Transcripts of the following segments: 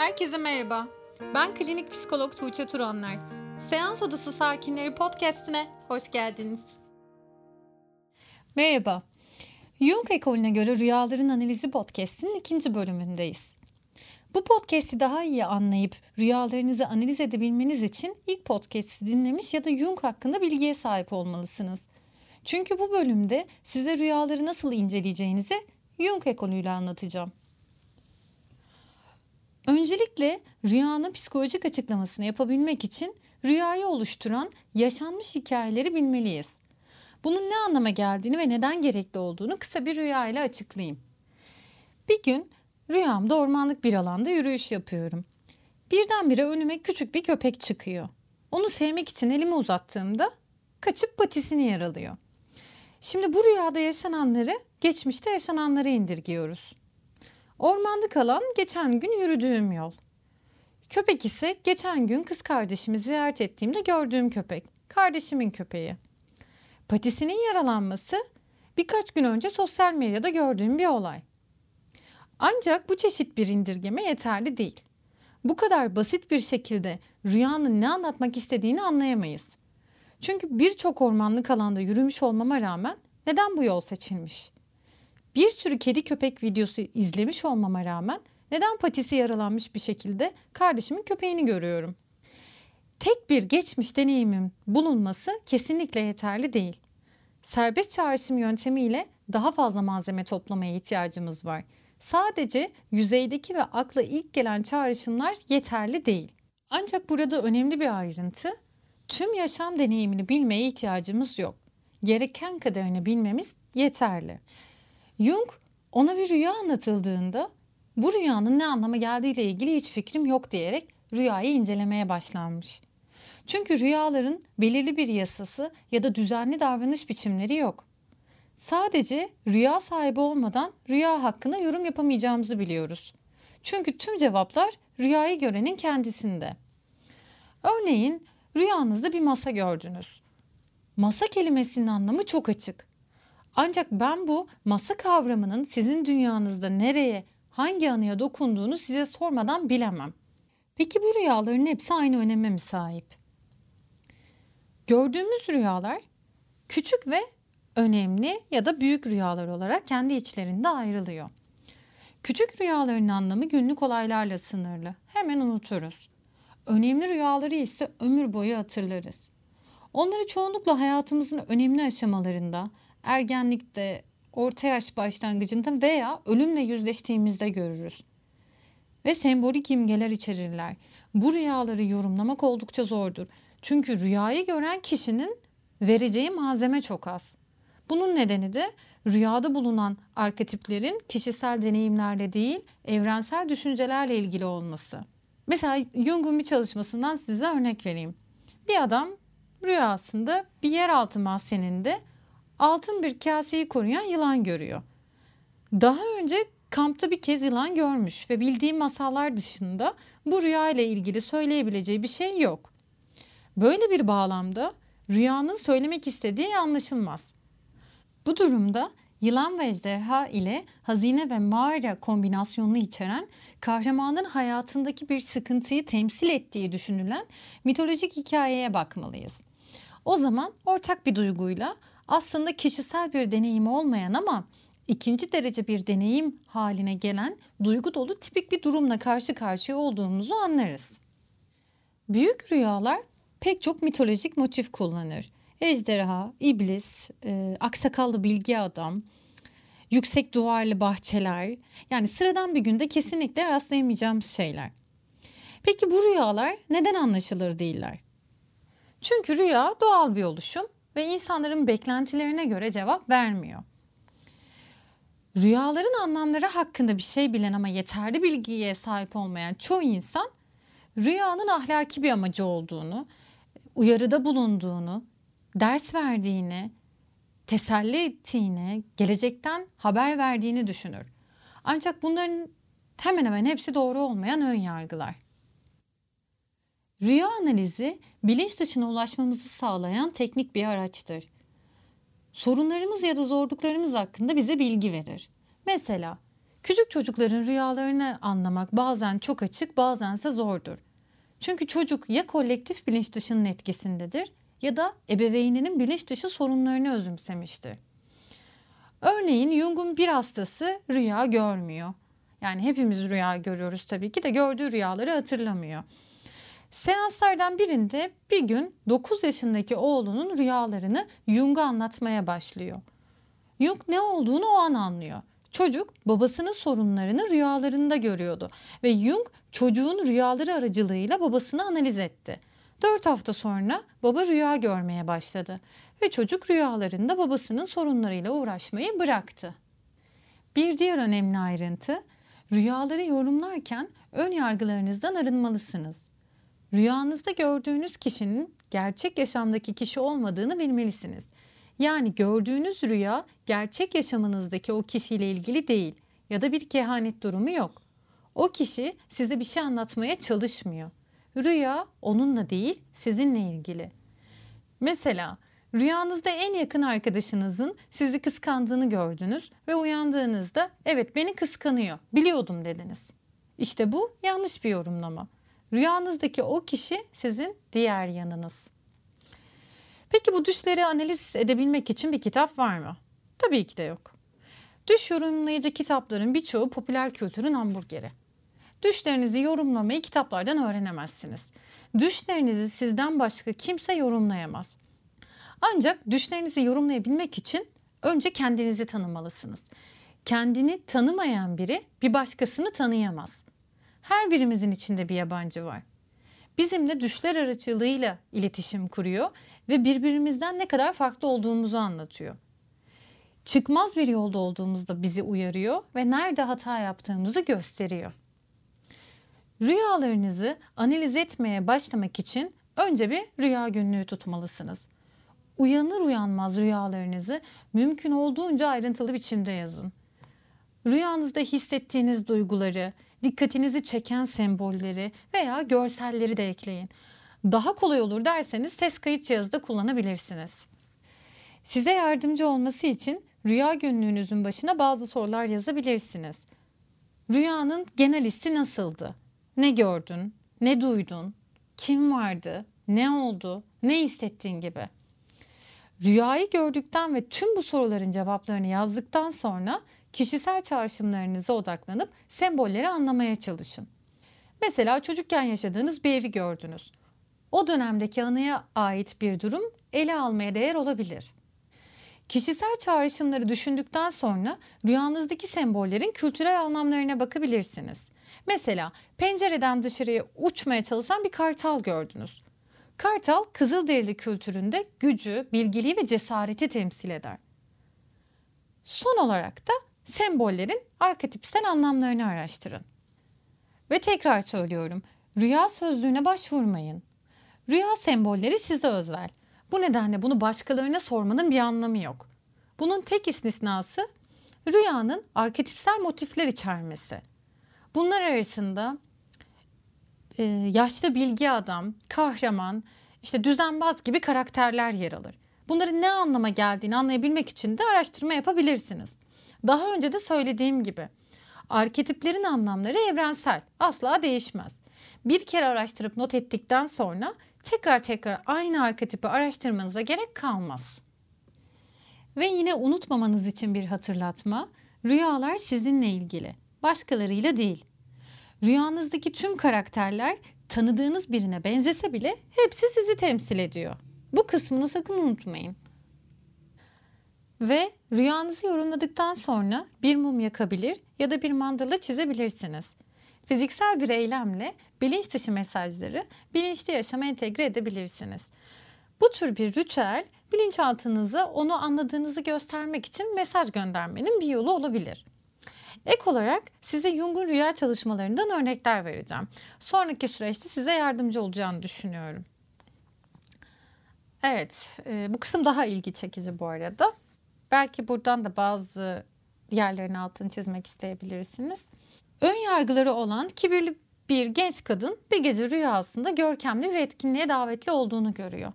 Herkese merhaba. Ben klinik psikolog Tuğçe Turanlar. Seans Odası Sakinleri podcastine hoş geldiniz. Merhaba. Jung ekolüne göre Rüyaların Analizi podcastinin ikinci bölümündeyiz. Bu podcast'i daha iyi anlayıp rüyalarınızı analiz edebilmeniz için ilk podcast'i dinlemiş ya da Jung hakkında bilgiye sahip olmalısınız. Çünkü bu bölümde size rüyaları nasıl inceleyeceğinizi Jung ekolüyle anlatacağım. Öncelikle rüyanın psikolojik açıklamasını yapabilmek için rüyayı oluşturan yaşanmış hikayeleri bilmeliyiz. Bunun ne anlama geldiğini ve neden gerekli olduğunu kısa bir rüya ile açıklayayım. Bir gün rüyamda ormanlık bir alanda yürüyüş yapıyorum. Birdenbire önüme küçük bir köpek çıkıyor. Onu sevmek için elimi uzattığımda kaçıp patisini yaralıyor. Şimdi bu rüyada yaşananları geçmişte yaşananlara indirgiyoruz. Ormanlık alan geçen gün yürüdüğüm yol. Köpek ise geçen gün kız kardeşimi ziyaret ettiğimde gördüğüm köpek. Kardeşimin köpeği. Patisinin yaralanması birkaç gün önce sosyal medyada gördüğüm bir olay. Ancak bu çeşit bir indirgeme yeterli değil. Bu kadar basit bir şekilde rüyanın ne anlatmak istediğini anlayamayız. Çünkü birçok ormanlık alanda yürümüş olmama rağmen neden bu yol seçilmiş? Bir sürü kedi köpek videosu izlemiş olmama rağmen neden patisi yaralanmış bir şekilde kardeşimin köpeğini görüyorum? Tek bir geçmiş deneyimin bulunması kesinlikle yeterli değil. Serbest çağrışım yöntemiyle daha fazla malzeme toplamaya ihtiyacımız var. Sadece yüzeydeki ve akla ilk gelen çağrışımlar yeterli değil. Ancak burada önemli bir ayrıntı, tüm yaşam deneyimini bilmeye ihtiyacımız yok. Gereken kadarını bilmemiz yeterli. Jung ona bir rüya anlatıldığında bu rüyanın ne anlama geldiğiyle ilgili hiç fikrim yok diyerek rüyayı incelemeye başlanmış. Çünkü rüyaların belirli bir yasası ya da düzenli davranış biçimleri yok. Sadece rüya sahibi olmadan rüya hakkında yorum yapamayacağımızı biliyoruz. Çünkü tüm cevaplar rüyayı görenin kendisinde. Örneğin rüyanızda bir masa gördünüz. Masa kelimesinin anlamı çok açık. Ancak ben bu masa kavramının sizin dünyanızda nereye, hangi anıya dokunduğunu size sormadan bilemem. Peki bu rüyaların hepsi aynı öneme mi sahip? Gördüğümüz rüyalar küçük ve önemli ya da büyük rüyalar olarak kendi içlerinde ayrılıyor. Küçük rüyaların anlamı günlük olaylarla sınırlı. Hemen unuturuz. Önemli rüyaları ise ömür boyu hatırlarız. Onları çoğunlukla hayatımızın önemli aşamalarında, ergenlikte, orta yaş başlangıcında veya ölümle yüzleştiğimizde görürüz. Ve sembolik imgeler içerirler. Bu rüyaları yorumlamak oldukça zordur. Çünkü rüyayı gören kişinin vereceği malzeme çok az. Bunun nedeni de rüyada bulunan arketiplerin kişisel deneyimlerle değil, evrensel düşüncelerle ilgili olması. Mesela Jung'un bir çalışmasından size örnek vereyim. Bir adam rüyasında bir yeraltı mahzeninde altın bir kaseyi koruyan yılan görüyor. Daha önce kampta bir kez yılan görmüş ve bildiği masallar dışında bu rüya ile ilgili söyleyebileceği bir şey yok. Böyle bir bağlamda rüyanın söylemek istediği anlaşılmaz. Bu durumda yılan ve ejderha ile hazine ve mağara kombinasyonunu içeren kahramanın hayatındaki bir sıkıntıyı temsil ettiği düşünülen mitolojik hikayeye bakmalıyız. O zaman ortak bir duyguyla aslında kişisel bir deneyim olmayan ama ikinci derece bir deneyim haline gelen duygu dolu tipik bir durumla karşı karşıya olduğumuzu anlarız. Büyük rüyalar pek çok mitolojik motif kullanır. Ejderha, iblis, e, aksakallı bilgi adam, yüksek duvarlı bahçeler yani sıradan bir günde kesinlikle rastlayamayacağımız şeyler. Peki bu rüyalar neden anlaşılır değiller? Çünkü rüya doğal bir oluşum ve insanların beklentilerine göre cevap vermiyor. Rüyaların anlamları hakkında bir şey bilen ama yeterli bilgiye sahip olmayan çoğu insan rüyanın ahlaki bir amacı olduğunu, uyarıda bulunduğunu, ders verdiğini, teselli ettiğini, gelecekten haber verdiğini düşünür. Ancak bunların hemen hemen hepsi doğru olmayan ön yargılar. Rüya analizi bilinç dışına ulaşmamızı sağlayan teknik bir araçtır. Sorunlarımız ya da zorluklarımız hakkında bize bilgi verir. Mesela Küçük çocukların rüyalarını anlamak bazen çok açık bazense zordur. Çünkü çocuk ya kolektif bilinç dışının etkisindedir ya da ebeveyninin bilinç dışı sorunlarını özümsemiştir. Örneğin Jung'un bir hastası rüya görmüyor. Yani hepimiz rüya görüyoruz tabii ki de gördüğü rüyaları hatırlamıyor. Seanslardan birinde bir gün 9 yaşındaki oğlunun rüyalarını Jung'a anlatmaya başlıyor. Jung ne olduğunu o an anlıyor. Çocuk babasının sorunlarını rüyalarında görüyordu ve Jung çocuğun rüyaları aracılığıyla babasını analiz etti. Dört hafta sonra baba rüya görmeye başladı ve çocuk rüyalarında babasının sorunlarıyla uğraşmayı bıraktı. Bir diğer önemli ayrıntı, rüyaları yorumlarken ön yargılarınızdan arınmalısınız. Rüyanızda gördüğünüz kişinin gerçek yaşamdaki kişi olmadığını bilmelisiniz. Yani gördüğünüz rüya gerçek yaşamınızdaki o kişiyle ilgili değil ya da bir kehanet durumu yok. O kişi size bir şey anlatmaya çalışmıyor. Rüya onunla değil sizinle ilgili. Mesela rüyanızda en yakın arkadaşınızın sizi kıskandığını gördünüz ve uyandığınızda evet beni kıskanıyor biliyordum dediniz. İşte bu yanlış bir yorumlama. Rüyanızdaki o kişi sizin diğer yanınız. Peki bu düşleri analiz edebilmek için bir kitap var mı? Tabii ki de yok. Düş yorumlayıcı kitapların birçoğu popüler kültürün hamburgeri. Düşlerinizi yorumlamayı kitaplardan öğrenemezsiniz. Düşlerinizi sizden başka kimse yorumlayamaz. Ancak düşlerinizi yorumlayabilmek için önce kendinizi tanımalısınız. Kendini tanımayan biri bir başkasını tanıyamaz. Her birimizin içinde bir yabancı var. Bizimle düşler aracılığıyla iletişim kuruyor ve birbirimizden ne kadar farklı olduğumuzu anlatıyor. Çıkmaz bir yolda olduğumuzda bizi uyarıyor ve nerede hata yaptığımızı gösteriyor. Rüyalarınızı analiz etmeye başlamak için önce bir rüya günlüğü tutmalısınız. Uyanır uyanmaz rüyalarınızı mümkün olduğunca ayrıntılı biçimde yazın. Rüyanızda hissettiğiniz duyguları, dikkatinizi çeken sembolleri veya görselleri de ekleyin. Daha kolay olur derseniz ses kayıt cihazı da kullanabilirsiniz. Size yardımcı olması için rüya günlüğünüzün başına bazı sorular yazabilirsiniz. Rüyanın genel hissi nasıldı? Ne gördün? Ne duydun? Kim vardı? Ne oldu? Ne hissettiğin gibi. Rüyayı gördükten ve tüm bu soruların cevaplarını yazdıktan sonra kişisel çağrışımlarınıza odaklanıp sembolleri anlamaya çalışın. Mesela çocukken yaşadığınız bir evi gördünüz. O dönemdeki anıya ait bir durum ele almaya değer olabilir. Kişisel çağrışımları düşündükten sonra rüyanızdaki sembollerin kültürel anlamlarına bakabilirsiniz. Mesela pencereden dışarıya uçmaya çalışan bir kartal gördünüz. Kartal Kızılderili kültüründe gücü, bilgiliği ve cesareti temsil eder. Son olarak da sembollerin arketipsel anlamlarını araştırın. Ve tekrar söylüyorum, rüya sözlüğüne başvurmayın. Rüya sembolleri size özel. Bu nedenle bunu başkalarına sormanın bir anlamı yok. Bunun tek istisnası rüyanın arketipsel motifler içermesi. Bunlar arasında e, yaşlı bilgi adam, kahraman, işte düzenbaz gibi karakterler yer alır. Bunların ne anlama geldiğini anlayabilmek için de araştırma yapabilirsiniz. Daha önce de söylediğim gibi arketiplerin anlamları evrensel, asla değişmez. Bir kere araştırıp not ettikten sonra tekrar tekrar aynı arketipi araştırmanıza gerek kalmaz. Ve yine unutmamanız için bir hatırlatma, rüyalar sizinle ilgili, başkalarıyla değil. Rüyanızdaki tüm karakterler tanıdığınız birine benzese bile hepsi sizi temsil ediyor. Bu kısmını sakın unutmayın. Ve rüyanızı yorumladıktan sonra bir mum yakabilir ya da bir mandala çizebilirsiniz. Fiziksel bir eylemle bilinç dışı mesajları bilinçli yaşama entegre edebilirsiniz. Bu tür bir ritüel bilinçaltınıza onu anladığınızı göstermek için mesaj göndermenin bir yolu olabilir. Ek olarak size Jung'un rüya çalışmalarından örnekler vereceğim. Sonraki süreçte size yardımcı olacağını düşünüyorum. Evet, e, bu kısım daha ilgi çekici bu arada. Belki buradan da bazı yerlerin altını çizmek isteyebilirsiniz. Ön yargıları olan kibirli bir genç kadın bir gece rüyasında görkemli bir etkinliğe davetli olduğunu görüyor.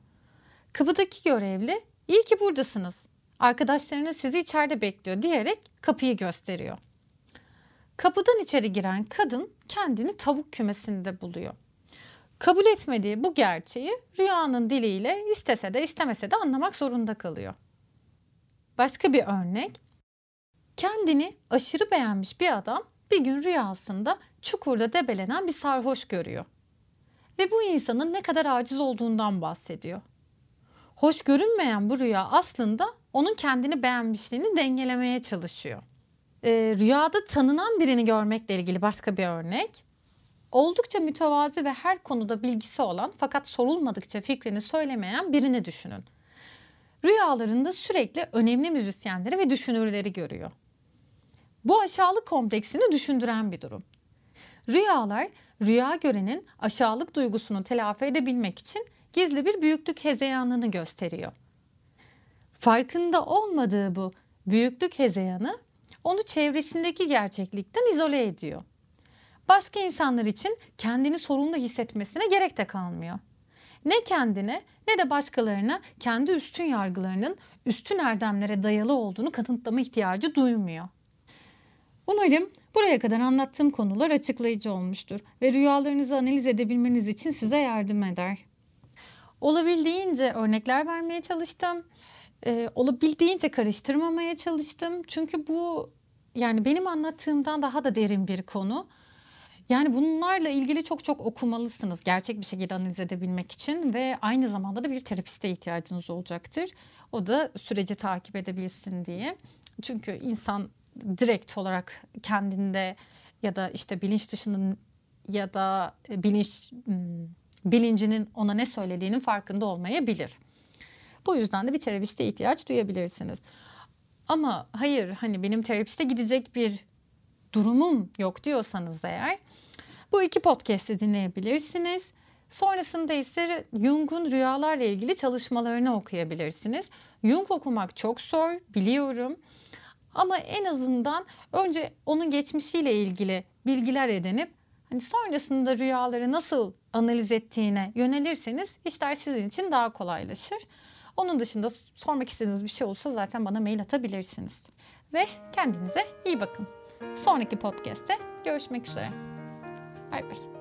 Kapıdaki görevli iyi ki buradasınız. Arkadaşlarınız sizi içeride bekliyor diyerek kapıyı gösteriyor. Kapıdan içeri giren kadın kendini tavuk kümesinde buluyor. Kabul etmediği bu gerçeği rüyanın diliyle istese de istemese de anlamak zorunda kalıyor. Başka bir örnek. Kendini aşırı beğenmiş bir adam bir gün rüyasında çukurda debelenen bir sarhoş görüyor. Ve bu insanın ne kadar aciz olduğundan bahsediyor. Hoş görünmeyen bu rüya aslında onun kendini beğenmişliğini dengelemeye çalışıyor. Ee, rüyada tanınan birini görmekle ilgili başka bir örnek. Oldukça mütevazi ve her konuda bilgisi olan fakat sorulmadıkça fikrini söylemeyen birini düşünün. Rüyalarında sürekli önemli müzisyenleri ve düşünürleri görüyor. Bu aşağılık kompleksini düşündüren bir durum. Rüyalar, rüya görenin aşağılık duygusunu telafi edebilmek için gizli bir büyüklük hezeyanını gösteriyor. Farkında olmadığı bu büyüklük hezeyanı onu çevresindeki gerçeklikten izole ediyor. Başka insanlar için kendini sorumlu hissetmesine gerek de kalmıyor. Ne kendine ne de başkalarına kendi üstün yargılarının üstün erdemlere dayalı olduğunu kanıtlama ihtiyacı duymuyor. Umarım buraya kadar anlattığım konular açıklayıcı olmuştur ve rüyalarınızı analiz edebilmeniz için size yardım eder. Olabildiğince örnekler vermeye çalıştım. Ee, olabildiğince karıştırmamaya çalıştım. Çünkü bu yani benim anlattığımdan daha da derin bir konu. Yani bunlarla ilgili çok çok okumalısınız gerçek bir şekilde analiz edebilmek için ve aynı zamanda da bir terapiste ihtiyacınız olacaktır. O da süreci takip edebilsin diye. Çünkü insan direkt olarak kendinde ya da işte bilinç dışının ya da bilinç hmm, bilincinin ona ne söylediğinin farkında olmayabilir. Bu yüzden de bir terapiste ihtiyaç duyabilirsiniz. Ama hayır hani benim terapiste gidecek bir durumum yok diyorsanız eğer bu iki podcast'i dinleyebilirsiniz. Sonrasında ise Jung'un rüyalarla ilgili çalışmalarını okuyabilirsiniz. Jung okumak çok zor biliyorum. Ama en azından önce onun geçmişiyle ilgili bilgiler edinip hani sonrasında rüyaları nasıl analiz ettiğine yönelirseniz işler sizin için daha kolaylaşır. Onun dışında sormak istediğiniz bir şey olursa zaten bana mail atabilirsiniz. Ve kendinize iyi bakın. Sonraki podcast'te görüşmek üzere. Bay bay.